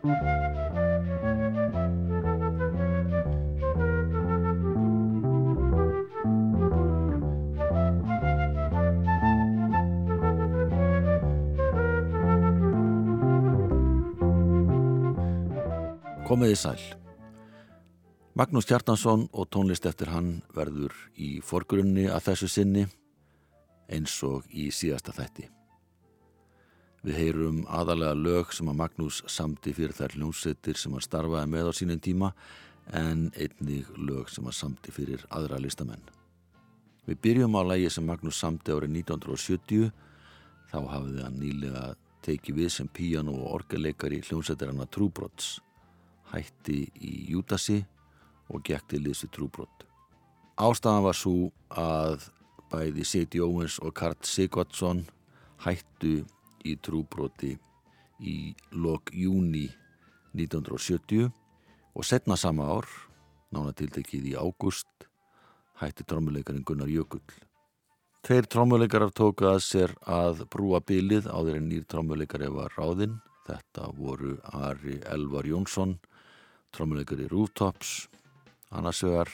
Komiði sæl. Magnús Kjartansson og tónlist eftir hann verður í forgrunni að þessu sinni eins og í síðasta þætti. Við heyrum aðalega lög sem að Magnús samti fyrir þær hljómsettir sem að starfaði með á sínum tíma en einnig lög sem að samti fyrir aðra listamenn. Við byrjum á lægi sem Magnús samti árið 1970 þá hafði hann nýlega tekið við sem píjan og orgeleikari hljómsettir hann að Trúbrots hætti í Júdasi og gekk til þessi trúbrott. Ástafan var svo að bæði Seti Owens og Karl Sigvardsson hættu í trúbrotti í lok júni 1970 og setna sama ár, nánatiltekið í águst, hætti trommuleikarinn Gunnar Jökull. Tveir trommuleikarar tóku að sér að brúa bylið á þeirri nýr trommuleikari var ráðinn. Þetta voru Ari Elvar Jónsson trómuleikari Rooftops annars vegar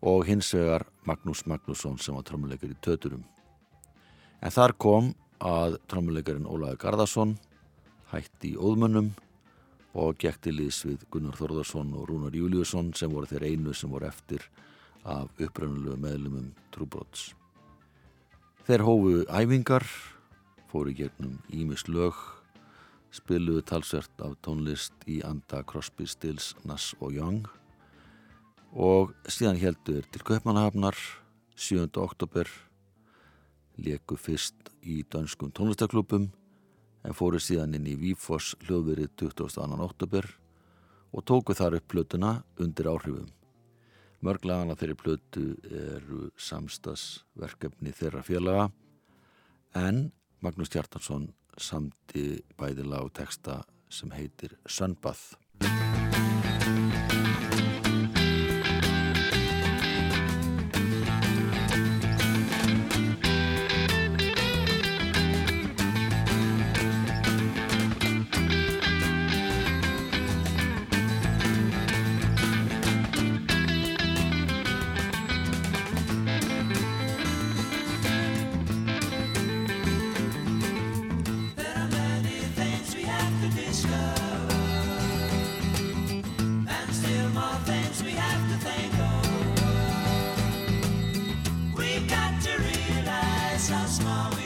og hins vegar Magnús Magnússon sem var trómuleikari Töturum en þar kom að trómuleikarin Ólaður Garðarsson hætti í óðmönnum og gekk til ís við Gunnar Þorðarsson og Rúnar Júliusson sem voru þeir einu sem voru eftir af uppröðnulegu meðlumum Trúbrots Þeir hófu æfingar fóru gegnum Ímis lög spiluðu talsvert af tónlist í anda Crosby, Stills, Nass og Young og síðan heldur til Kaupmannahafnar 7. oktober leku fyrst í danskum tónlistaklubum en fóru síðan inn í Vífoss hljóðverið 22. oktober og tóku þar upp plötuna undir áhrifum. Mörglagan að þeirri plötu eru samstagsverkefni þeirra félaga en Magnús Hjartarsson samti bæði lag og texta sem heitir Sunbath passas mal.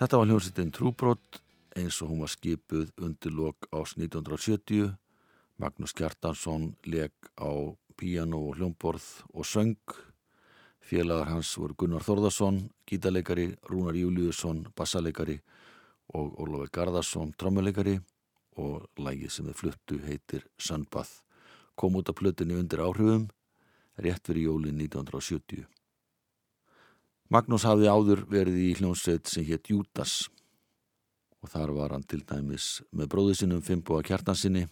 Þetta var hljómsveitin Trúbrott eins og hún var skipuð undir lok ás 1970. Magnús Kjartansson leg á piano og hljómborð og söng. Félagar hans voru Gunnar Þorðarsson, gítarleikari, Rúnar Júliusson, bassaleikari og Ólafur Garðarsson, trommuleikari og lægið sem þau fluttu heitir Sunbath. Kom út af plötunni undir áhrifum, rétt fyrir jólin 1970. Magnús hafði áður verið í hljómsveit sem hétt Jútas og þar var hann til dæmis með bróðu sinum Fimboa Kjartansinni,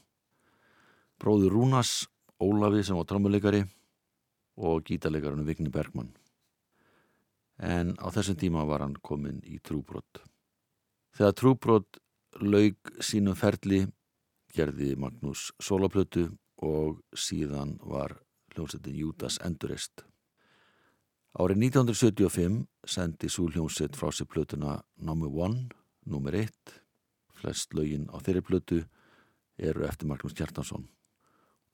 bróður Rúnas, Ólafi sem var trommuleikari og gítarleikarinn Vigni Bergman. En á þessum tíma var hann komin í trúbrott. Þegar trúbrott laug sínum ferli gerði Magnús soloplötu og síðan var hljómsettin Jútas endurist. Árið 1975 sendi Súl hljómsett frá sér plötuna Number One, nummer 1. Flest lögin á þeirri plötu eru eftir Magnús Kjartansson.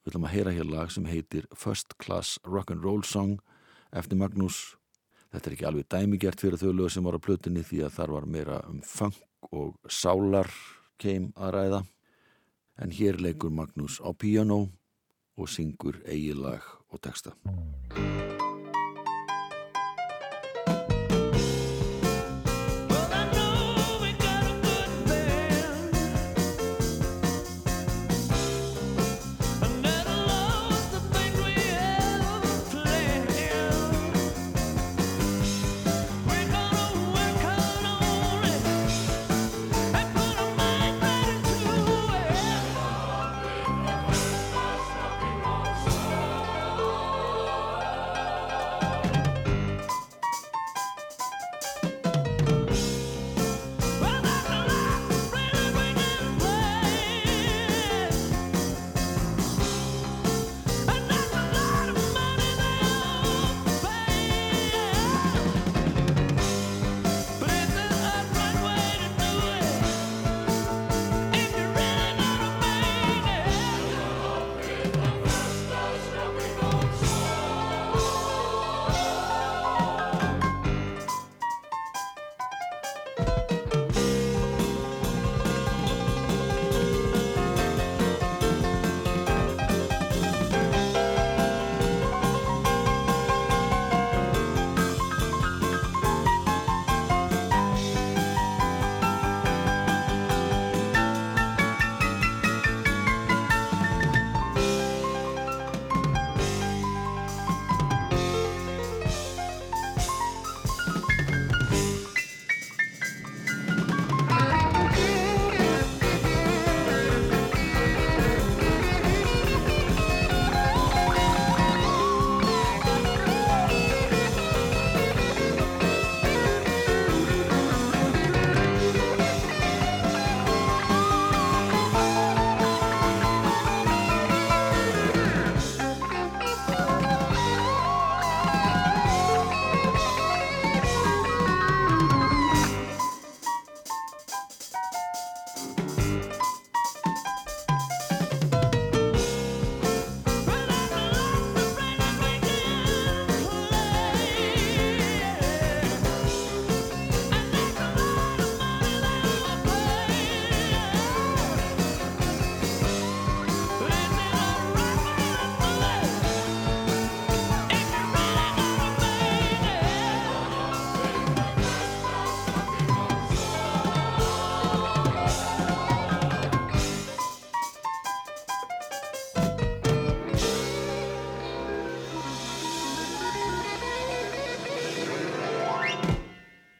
Við ætlum að heyra hér lag sem heitir First Class Rock'n'Roll Song eftir Magnús. Þetta er ekki alveg dæmigert fyrir þau lög sem var á plötunni því að þar var meira um funk og sálar keim að ræða. En hér leikur Magnús á piano og syngur eigi lag og texta.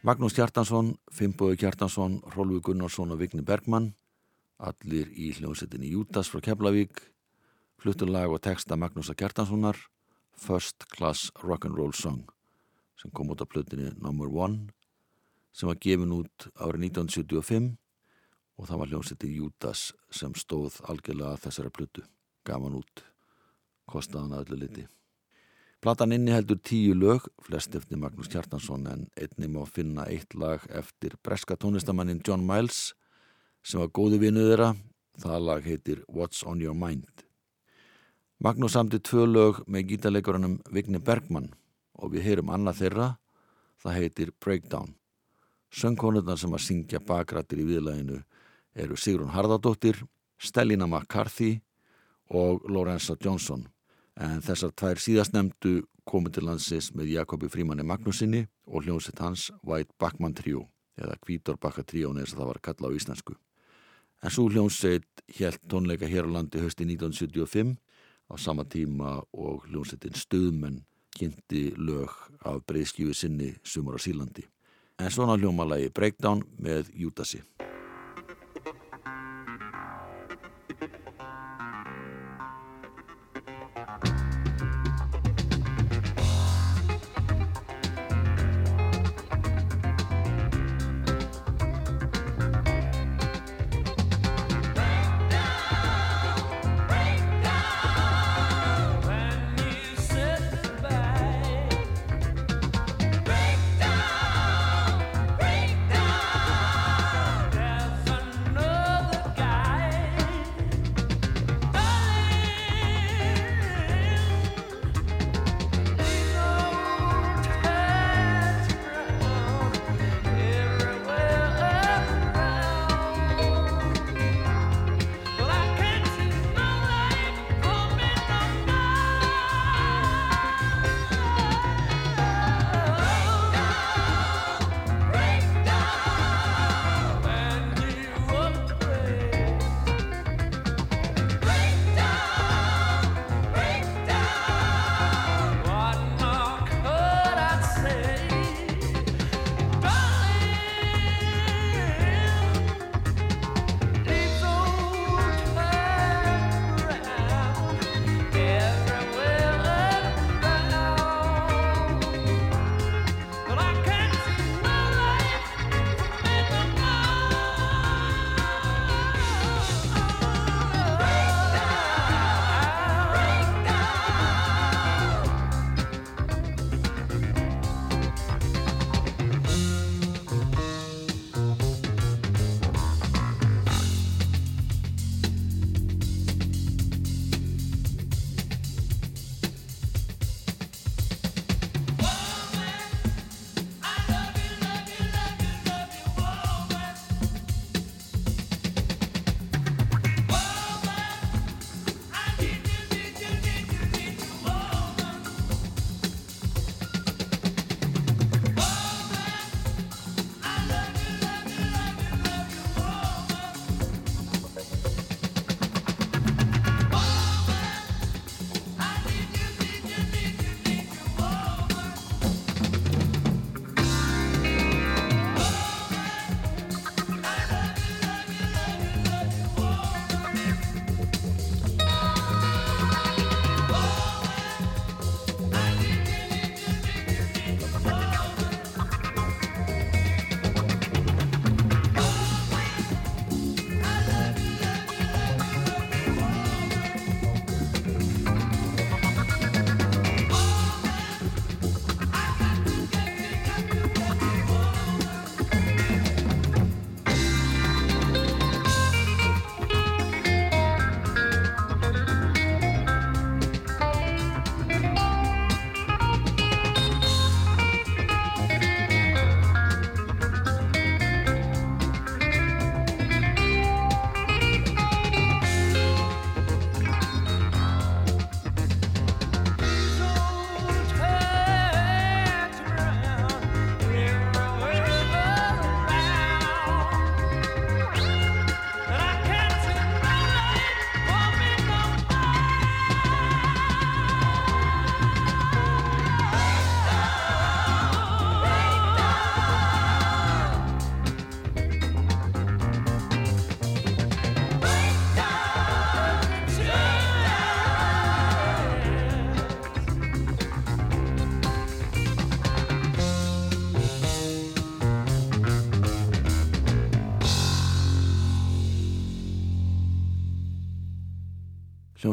Magnús Kjartansson, Fimboði Kjartansson, Rólfi Gunnarsson og Vigni Bergmann, allir í hljómsettinni Jútas frá Keflavík, fluttulag og texta Magnúsa Kjartanssonar, First Class Rock'n'Roll Song, sem kom út á plötinni Number One, sem var gefin út árið 1975 og það var hljómsettin Jútas sem stóð algjörlega þessara plötu, gaf hann út, kostaði hann öllu liti. Platan inni heldur tíu lög, flest eftir Magnús Kjartansson en einnig má finna eitt lag eftir breska tónlistamannin John Miles sem var góði vinuð þeirra. Það lag heitir What's on your mind. Magnús samti tvö lög með gítarleikurannum Vigni Bergman og við heyrum annað þeirra, það heitir Breakdown. Söngkonurnar sem að syngja bakrættir í viðlæginu eru Sigrun Harðardóttir, Stellina McCarthy og Lorenza Johnson. En þessar tvær síðastnemdu komið til landsins með Jakobi Frímanni Magnúsinni og hljómsett hans White Backman Trio eða Kvítor Bakka Trio neins að það var kalla á íslensku. En svo hljómsett helt tónleika hér á landi hösti 1975 á sama tíma og hljómsettin Stöðmenn kynnti lög af breyðskífi sinni sumur á Sílandi. En svona hljómalagi Breakdown með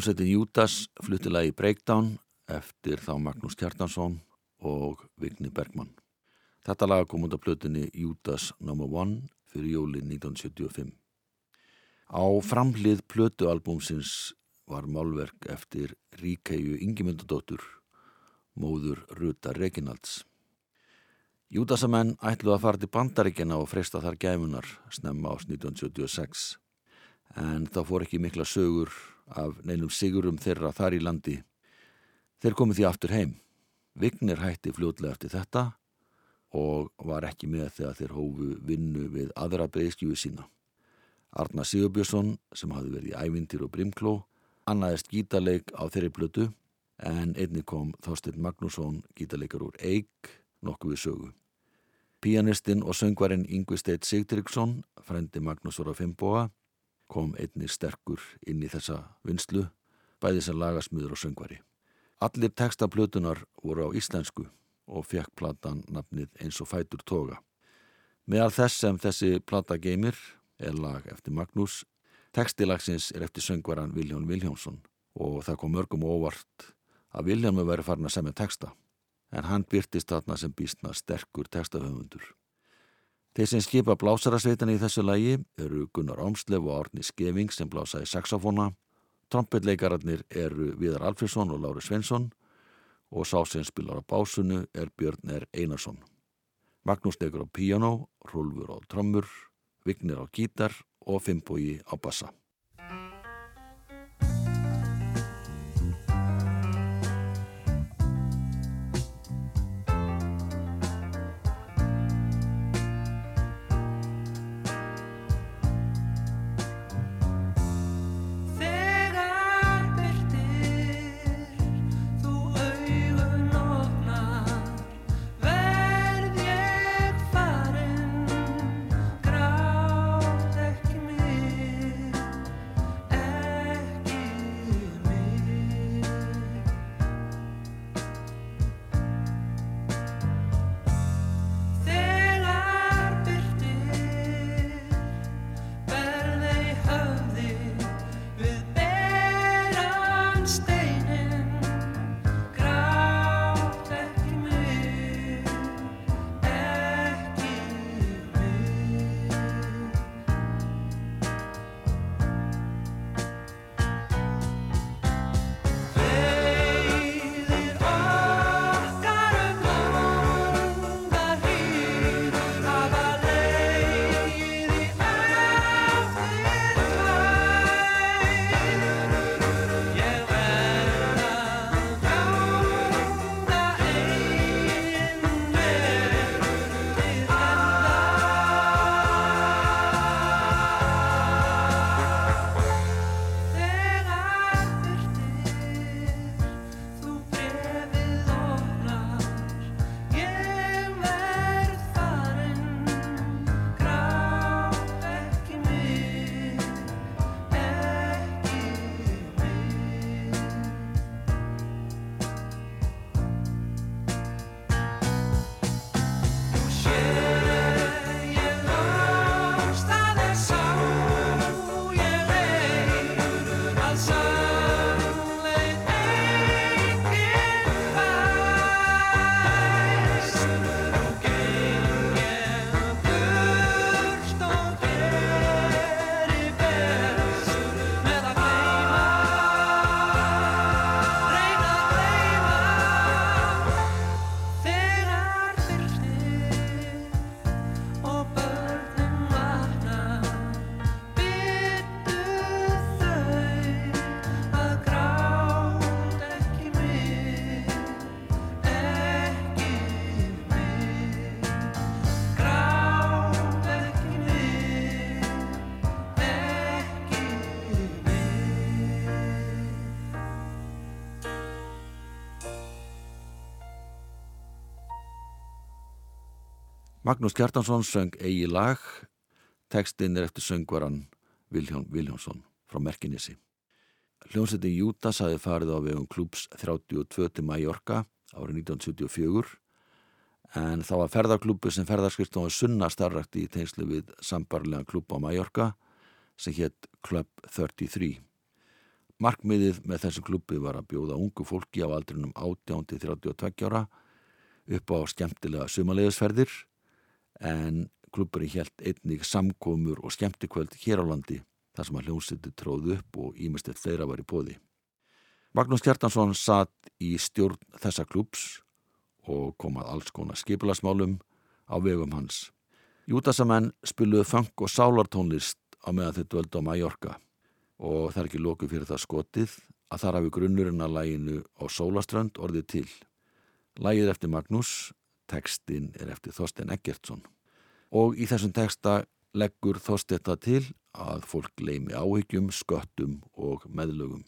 Júdasi. Hljómsveitin Júdas fluttilagi Breakdown eftir þá Magnús Kjartansson og Vigni Bergman. Þetta lag kom af plötunni Júdas No. 1 fyrir júli 1975. Á framhlið plötualbúmsins var málverk eftir Ríkæju Ingemyndadóttur, móður Ruta Reginalds. Júdasamenn ætlu að fara til bandaríkjana og freysta þar gæmunar snemma ás 1976 en þá fór ekki mikla sögur af neinum sigurum þeirra þar í landi. Þeir komið því aftur heim. Vignir hætti fljóðlega eftir þetta og var ekki með þegar þeir hófu vinnu við aðra breyskjúi sína. Arna Sigurbjörnsson sem hafði verið í ævindir og brimkló annaðist gítarleik á þeirri blötu en einni kom Þorstein Magnússon gítarleikar úr Eik nokkuð við sögu. Pianistinn og söngvarinn Yngvi Steit Sigtriksson, frendi Magnúsur á Fimboa, kom einni sterkur inn í þessa vinslu, bæði sem lagasmýður og söngvari. Allir textaplötunar voru á íslensku og fekk platan nafnið eins og fætur toga. Meðal þess sem þessi plata geymir er lag eftir Magnús, textilagsins er eftir söngvaran Viljón Viljónsson og það kom mörgum óvart að Viljónu veri farin að semja texta en hann byrtist þarna sem býstna sterkur textaföfundur. Þeir sem skipa blásarasveitan í þessu lægi eru Gunnar Ámslef og Árni Skeving sem blása í saxofóna, trompetleikararnir eru Viðar Alfriðsson og Lári Svensson og sá sem spilar á básunu er Björn R. Einarsson. Magnús leikur á piano, Rúlfur á trommur, Vignir á gítar og Fimbogi á bassa. Magnús Kjartansson söng eigi lag, tekstinn er eftir söngvaran Viljón Viljónsson frá Merkinissi. Hljómsettin Jútas hafi farið á vegum klúps 32 til Mallorca árið 1974 en þá var ferðarklúpu sem ferðarskristum var sunna starrakt í tengslu við sambarlegan klúp á Mallorca sem hétt Club 33. Markmiðið með þessu klúpi var að bjóða ungu fólki á aldrinum 18-32 ára upp á skemmtilega sumaleiðisferðir en klubburinn helt einnig samkomur og skemmtikvöld hér á landi þar sem að hljómsiti tróð upp og ímestið þeirra var í bóði. Magnús Kjartansson satt í stjórn þessa klubs og kom að alls konar skipilasmálum á vegum hans. Júdasamenn spiluðu fang og sálartónlist á meðan þau dvöldu á Mallorca og það er ekki lóku fyrir það skotið að þar hafi grunnurinn að læginu á Sólaströnd orðið til. Lægið eftir Magnús, tekstinn er eftir Þorstein Eggertsson og í þessum teksta leggur Þorstein það til að fólk leimi áhyggjum, sköttum og meðlögum.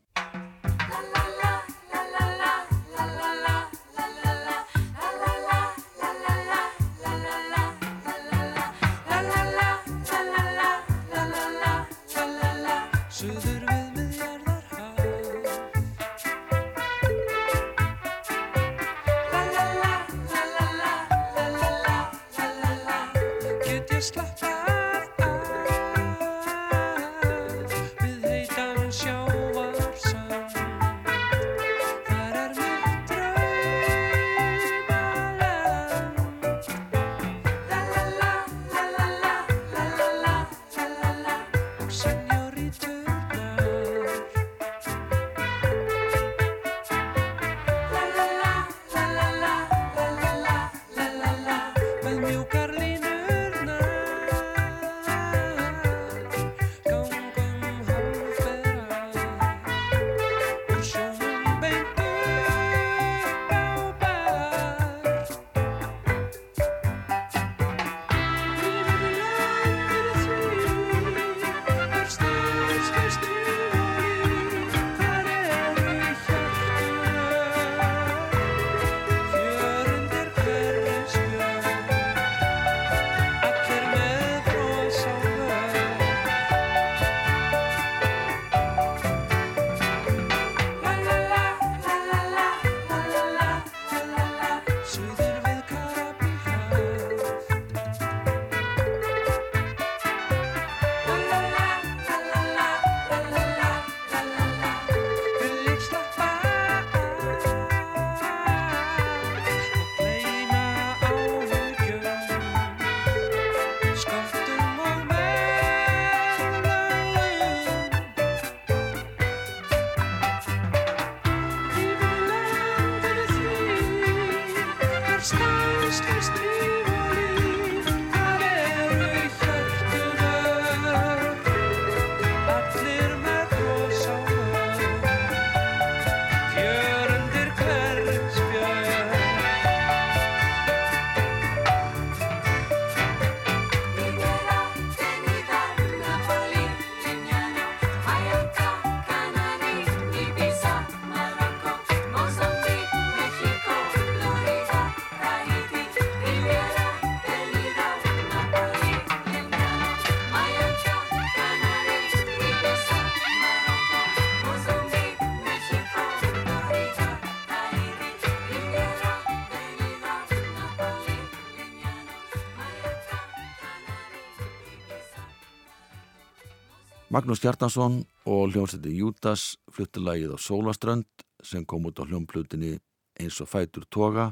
Magnús Hjartansson og hljómsætti Jútas fluttu lagið á Sólaströnd sem kom út á hljómplutinni eins og fætur toga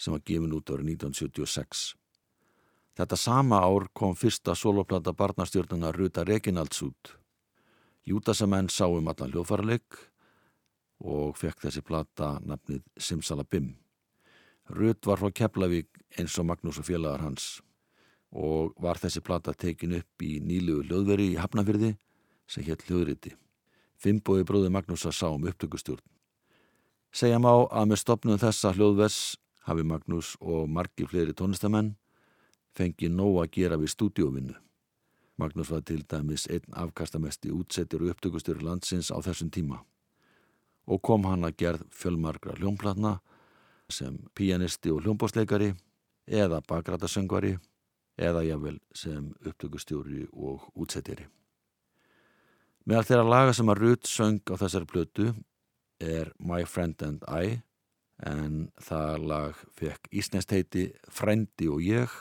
sem var gefin út árið 1976. Þetta sama ár kom fyrsta soloplata barnastjórnuna Ruta Reginalds út. Jútasamenn sá um allan hljófarleik og fekk þessi plata nafnið Simsalabim. Rut var frá Keflavík eins og Magnús og félagar hans og var þessi plata tekin upp í nýlugu hljóðveri í Hafnafyrði sem hétt hljóðriti. Fimboi bróði Magnús að sá um upptökustjórn. Segja má að með stopnum þessa hljóðvers hafi Magnús og margi fleiri tónistamenn fengið nóg að gera við stúdíovinnu. Magnús var til dæmis einn afkastamesti útsettir og upptökustjóri landsins á þessum tíma og kom hann að gerð fjölmargra hljómplatna sem pianisti og hljómbósleikari eða bakrætasöngvari eða jável sem upptökustjóri og útsettiri. Meðal þeirra laga sem að Ruth söng á þessari plötu er My Friend and I en það lag fekk Ísnest heiti Frendi og ég,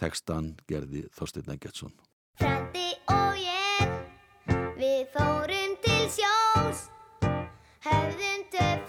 tekstan gerði Þorstein Eggertsson. Frendi og ég, við fórum til sjós, höfðum töffa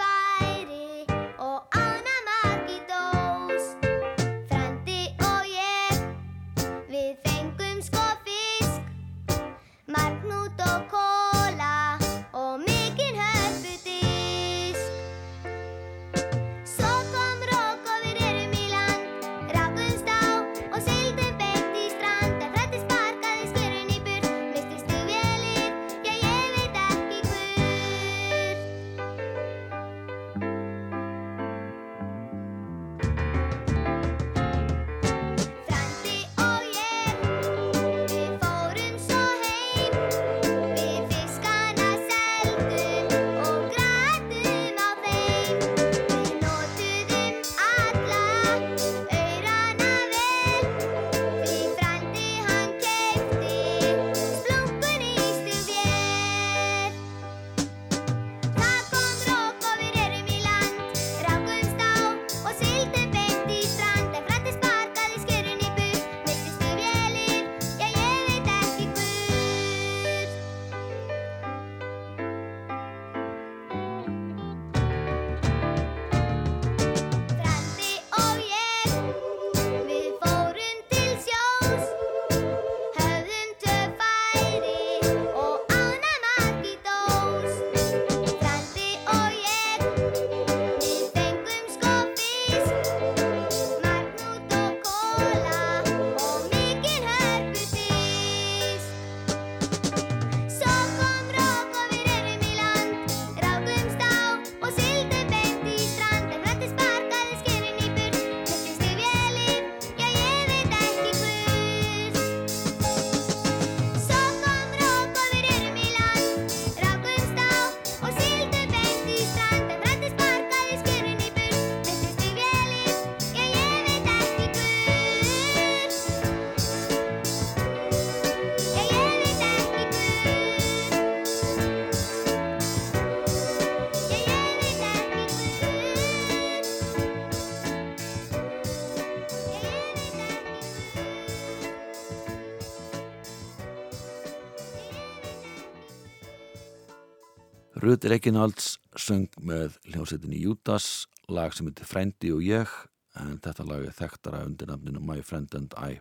Rud Reginalds söng með hljómsveitinni Júdas, lag sem heitir Frendi og ég, en þetta lag er þekktara undir nafninu My Friend and I,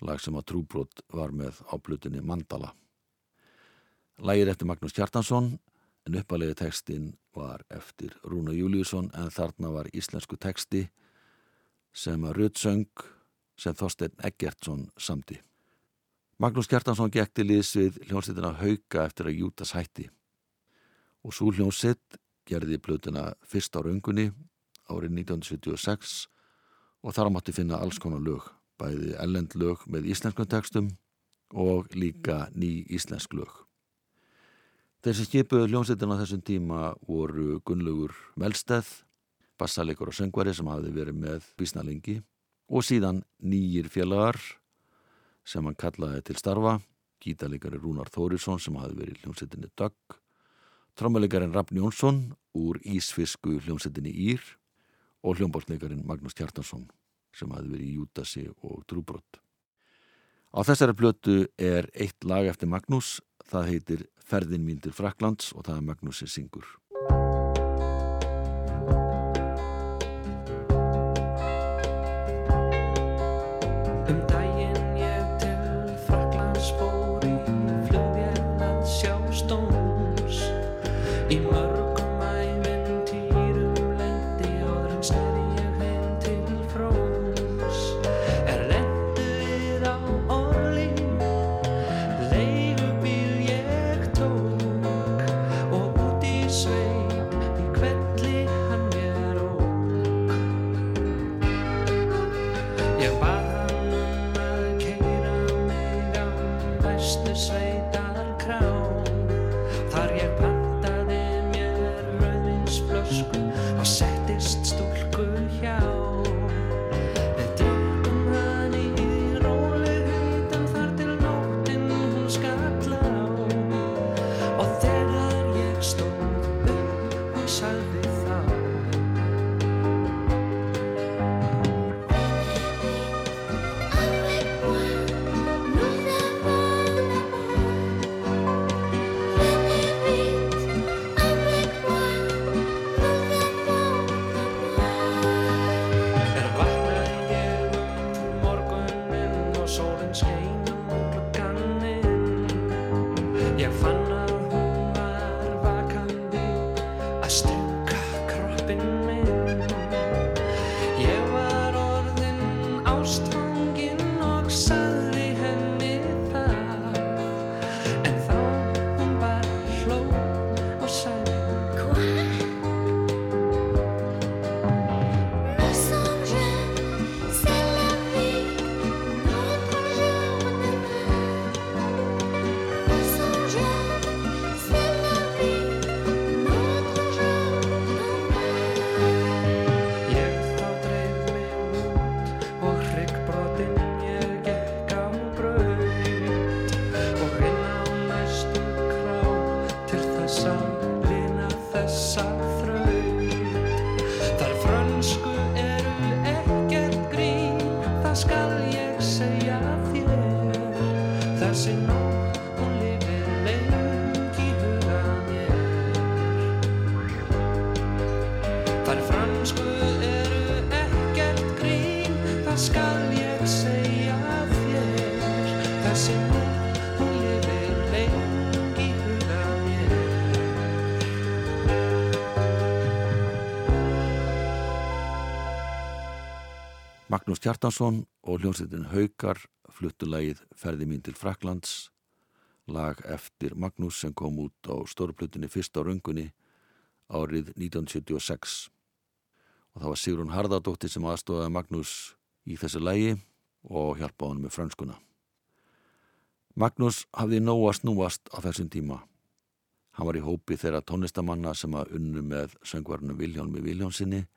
lag sem að trúbrot var með áblutinni Mandala. Lagið eftir Magnús Kjartansson, en uppalegi tekstin var eftir Rúna Júliusson, en þarna var íslensku teksti sem að Rud söng sem Þorstein Eggertsson samti. Magnús Kjartansson gekk til liðs við hljómsveitina Hauka eftir að Jútas hætti og svo hljómsveit gerði blöðina fyrst á raungunni árið 1976 og þar mátti finna alls konar lög, bæði ellend lög með íslenskum tekstum og líka ný íslensk lög. Þeir sem skipuðu hljómsveitina þessum tíma voru Gunnlaugur Melsteð, bassalegur og söngvari sem hafði verið með bísnalengi og síðan nýjir félagar sem hann kallaði til starfa, gítalegari Rúnar Þórisson sem hafði verið í hljómsettinni Dögg, trámalegarin Rafn Jónsson úr Ísfisku hljómsettinni Ír og hljómbólslegarin Magnús Kjartansson sem hafði verið í Júdasi og Drúbrott. Á þessari blötu er eitt lag eftir Magnús, það heitir Ferðin mín til Fraklands og það er Magnús sem Magnús Kjartansson og hljómsveitin Haukar fluttulægið Ferði mín til Fraklands lag eftir Magnús sem kom út á stórplutinni fyrst á röngunni árið 1976 og það var Sigrun Harðardóttir sem aðstofaði Magnús í þessu lægi og hjálpaði hann með franskuna Magnús hafði nóg að snúast á þessum tíma. Hann var í hópi þeirra tónlistamanna sem að unnu með söngvarnu Viljálmi Viljónsinni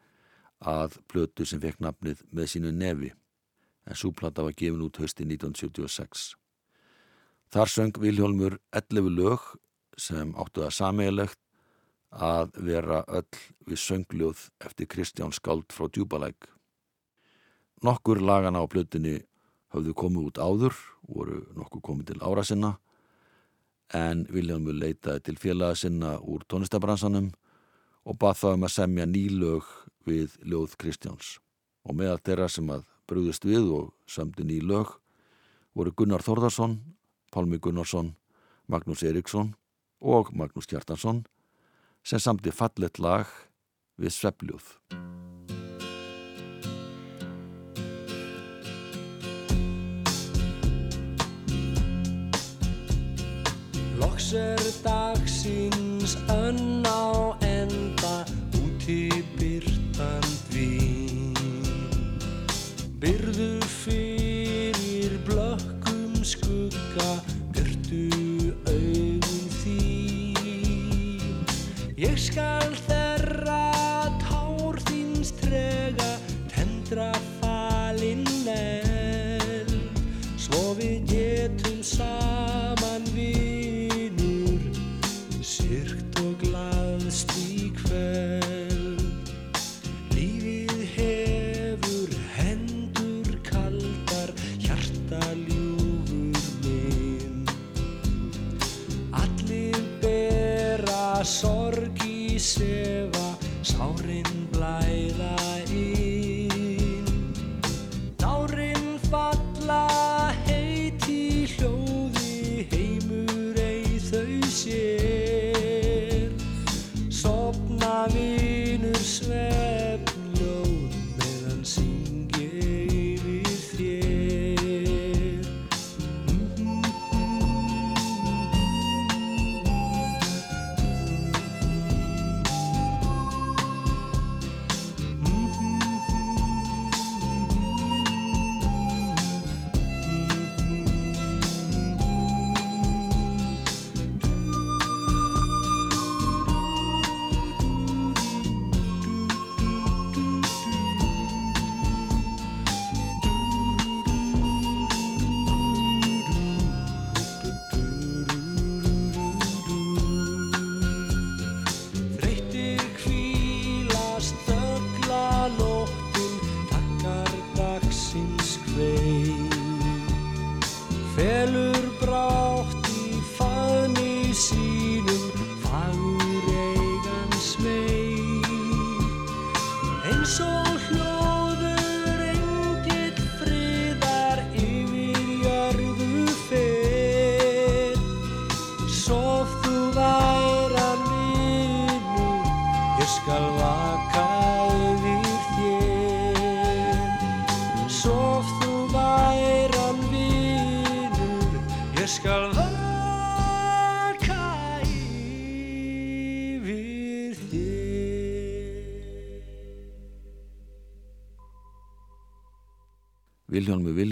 að plötu sem fekk nafnið með sínu nefi en súplata var gefin út hösti 1976. Þar söng Viljólmur 11 lög sem áttu það sameigilegt að vera öll við söngljóð eftir Kristján Skáld frá Djúbalæk. Nokkur lagana á plötunni höfðu komið út áður, voru nokkur komið til ára sinna, en Viljámur leitaði til félaga sinna úr tónlistabransanum og bað þá um að semja nýlög við ljóð Kristjáns. Og meðal þeirra sem að brúðist við og sömdi nýlög voru Gunnar Þórðarsson, Pálmi Gunnarsson, Magnús Eriksson og Magnús Kjartansson sem samti fallet lag við Sveppljóð. Loks er dagsins önn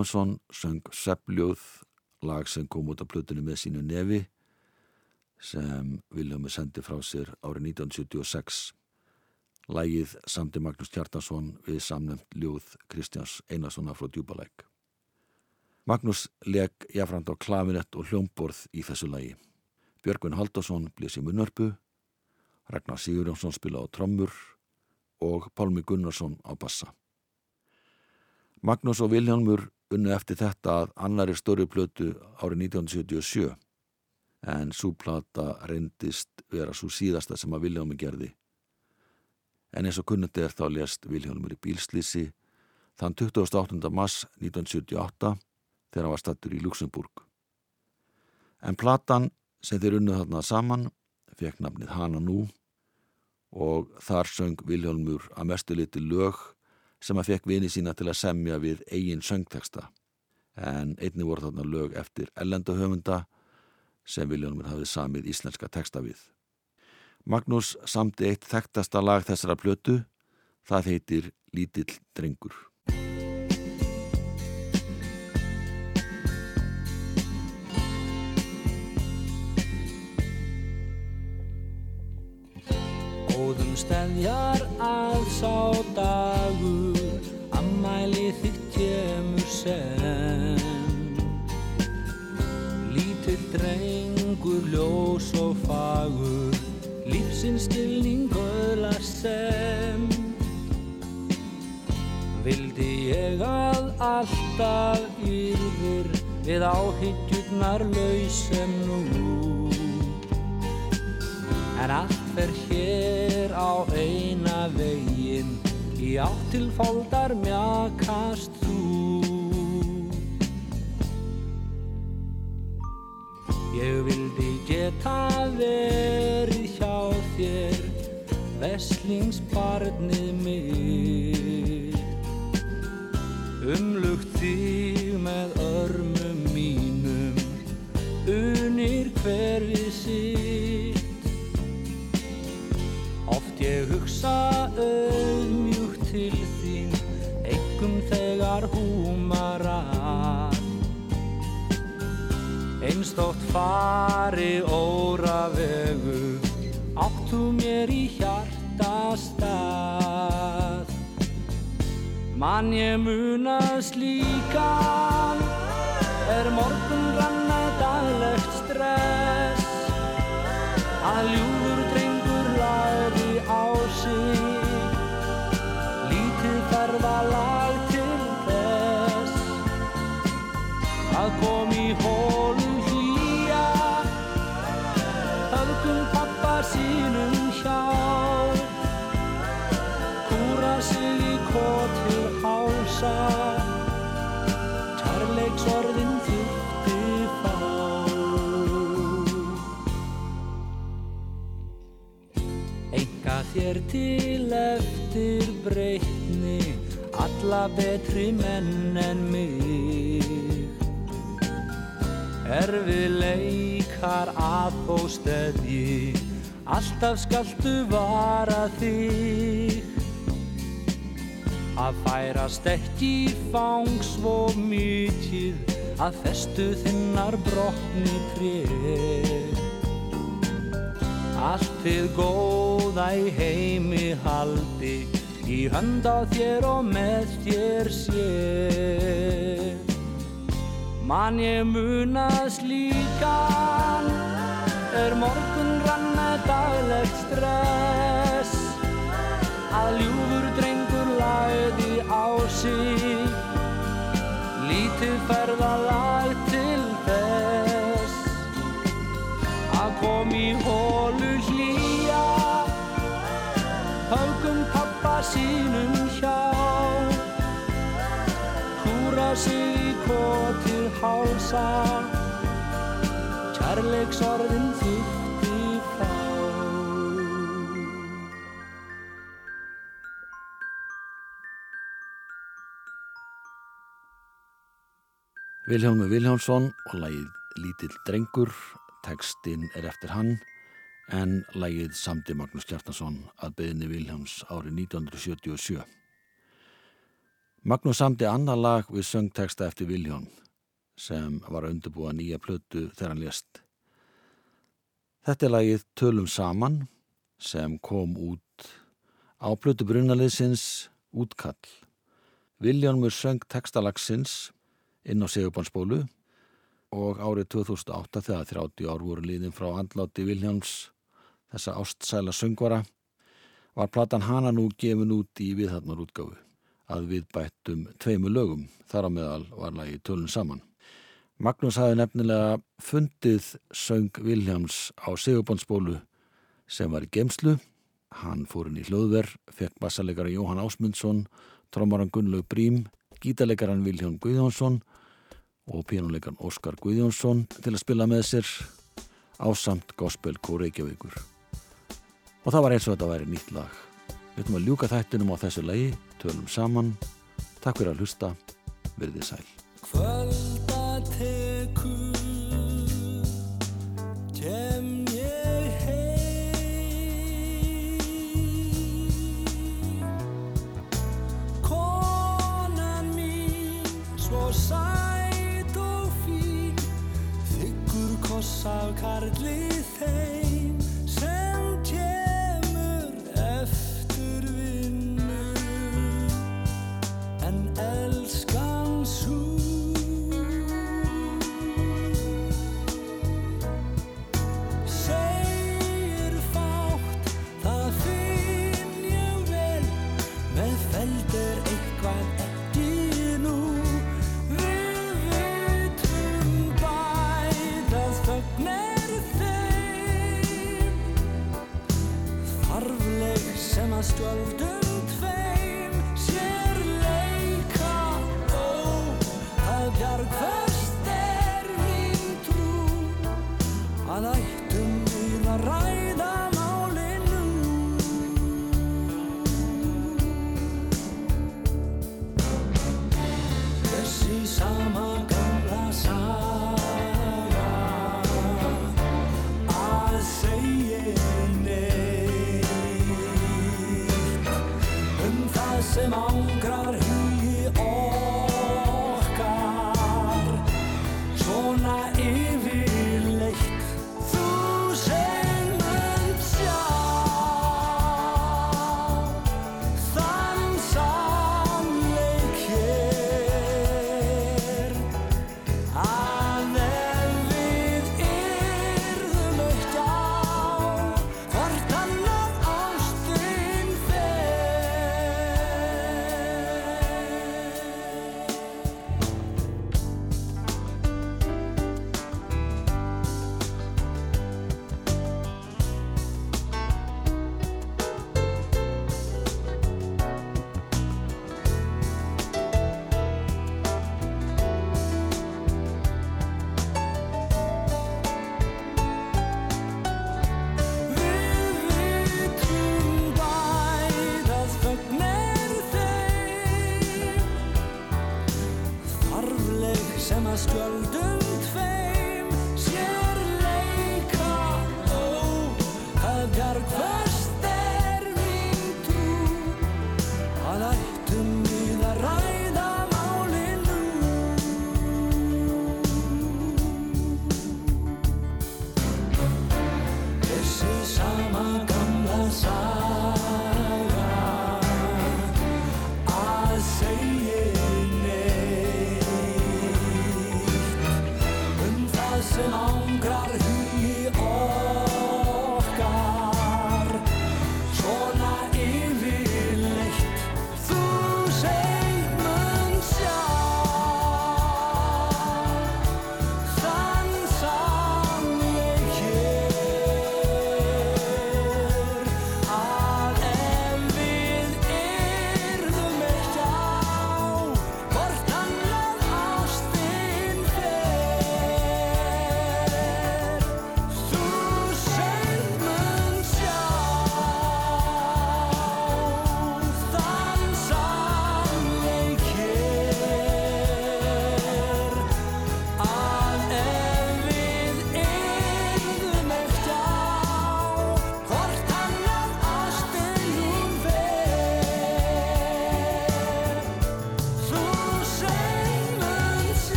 Viljónsson söng Seppljóð, lag sem kom út af plötunni með sínu nefi sem Viljónmi sendi frá sér árið 1976. Lægið samti Magnús Kjartansson við samnefnt ljóð Kristjáns Einarssona frá Djúbalæk. Magnús leg jafnframt á klavinett og hljómborð í þessu lægi. Björgvin Haldarsson blés í munnörpu, Ragnar Sigurjónsson spila á trommur og Pálmi Gunnarsson á bassa. Magnús og Viljónmur unnu eftir þetta að annari stóri plötu árið 1977 en svo plata reyndist vera svo síðasta sem að Viljónmur gerði. En eins og kunnundi er þá lést Viljónmur í bílslýsi þann 28. mars 1978 þegar hann var stattur í Luxemburg. En platan sem þeir unnu þarna saman fekk nafnið Hana nú og þar söng Viljónmur að mestu liti lög sem að fekk vini sína til að semja við eigin söngteksta en einni voru þarna lög eftir ellendahöfunda sem Viljónumur hafði samið íslenska teksta við. Magnús samti eitt þekktasta lag þessara plötu, það heitir Lítill drengur. Góðum stefjar að sá dagur Ammæli þitt kemur sem Lítill drengur ljós og fagur Lífsins stilning öðlar sem. Vildi ég að alltaf yrðir Við áhyggjurnar laus sem nú En allt fer hér á eina veginn Í átt til fóldar mjakast þú. Ég vildi geta verið hjá þér Veslingsbarnið mitt. Umlugt þig með örmum mínum Unir hver ég hugsa auðmjúkt til þín Engum þegar húmar að. Einstótt fari óra vegu Áttu mér í hjarta stað Man ég munað slíkan Er morgun ranna daglegt stress. Að ljúfur Lítið ferðalag til þess Að kom í hólum hlýja. Höfgum pappa sínum hjá. Kúra sig í kotil hása. Kærleiksorðin þýtti fá. Enga þér til eftir breytni Alla betri menn en mig. Erfið leikar að þó steðji Alltaf skaltu vara þig. Að færast ekki fang svo mikið Að festu þinnar brotni tré Allt þið góða í heimi haldi Í hönd á þér og með þér sé. Man ég munað slíkan Er morgun ranna daglegt stress. Að ljúfur drengur lagði á sig Lítið ferðalag sínum hjá. Kúra sig í kotil hálsa. Kærleiksorðin þýtti fá Vilhjálmur Vilhjálmsson og lagið Lítill drengur, tekstinn er eftir hann en lagið samdi Magnús Kjartansson að beðinni Vilhjálms árið 1977. Magnús samdi annar lag við söngteksta eftir Vilhjálm sem var að undirbúa nýja plötu þegar hann lést. Þetta er lagið Tölum saman sem kom út á plötu brunaliðsins útkall. Vilhjálmur söng tekstalagsins inn á Sigurbandsbólu og árið 2008 þegar 30 ár voru liðin frá andláti Viljáns þessa ástsæla söngvara var platan hana nú gefin út í viðharnar útgáfu að við bættum tveimu lögum þar á meðal var lagi tölun saman. Magnús hafi nefnilega fundið söng Viljáms á Sigurbandsbólu sem var í gemslu hann fór inn í hljóðver, fekk bassalegaran Jóhann Ásmundsson, trómaran Gunnlaug Brím gítarleikaran Viljón Guðjónsson og pínuleikan Óskar Guðjónsson til að spila með sér ásamt Gospel Kór Reykjavíkur. Og það var eins og þetta væri nýtt lag. Við ætlum að ljúka þættinum á þessu lagi, tölum saman. Takk fyrir að hlusta, verðið sæl.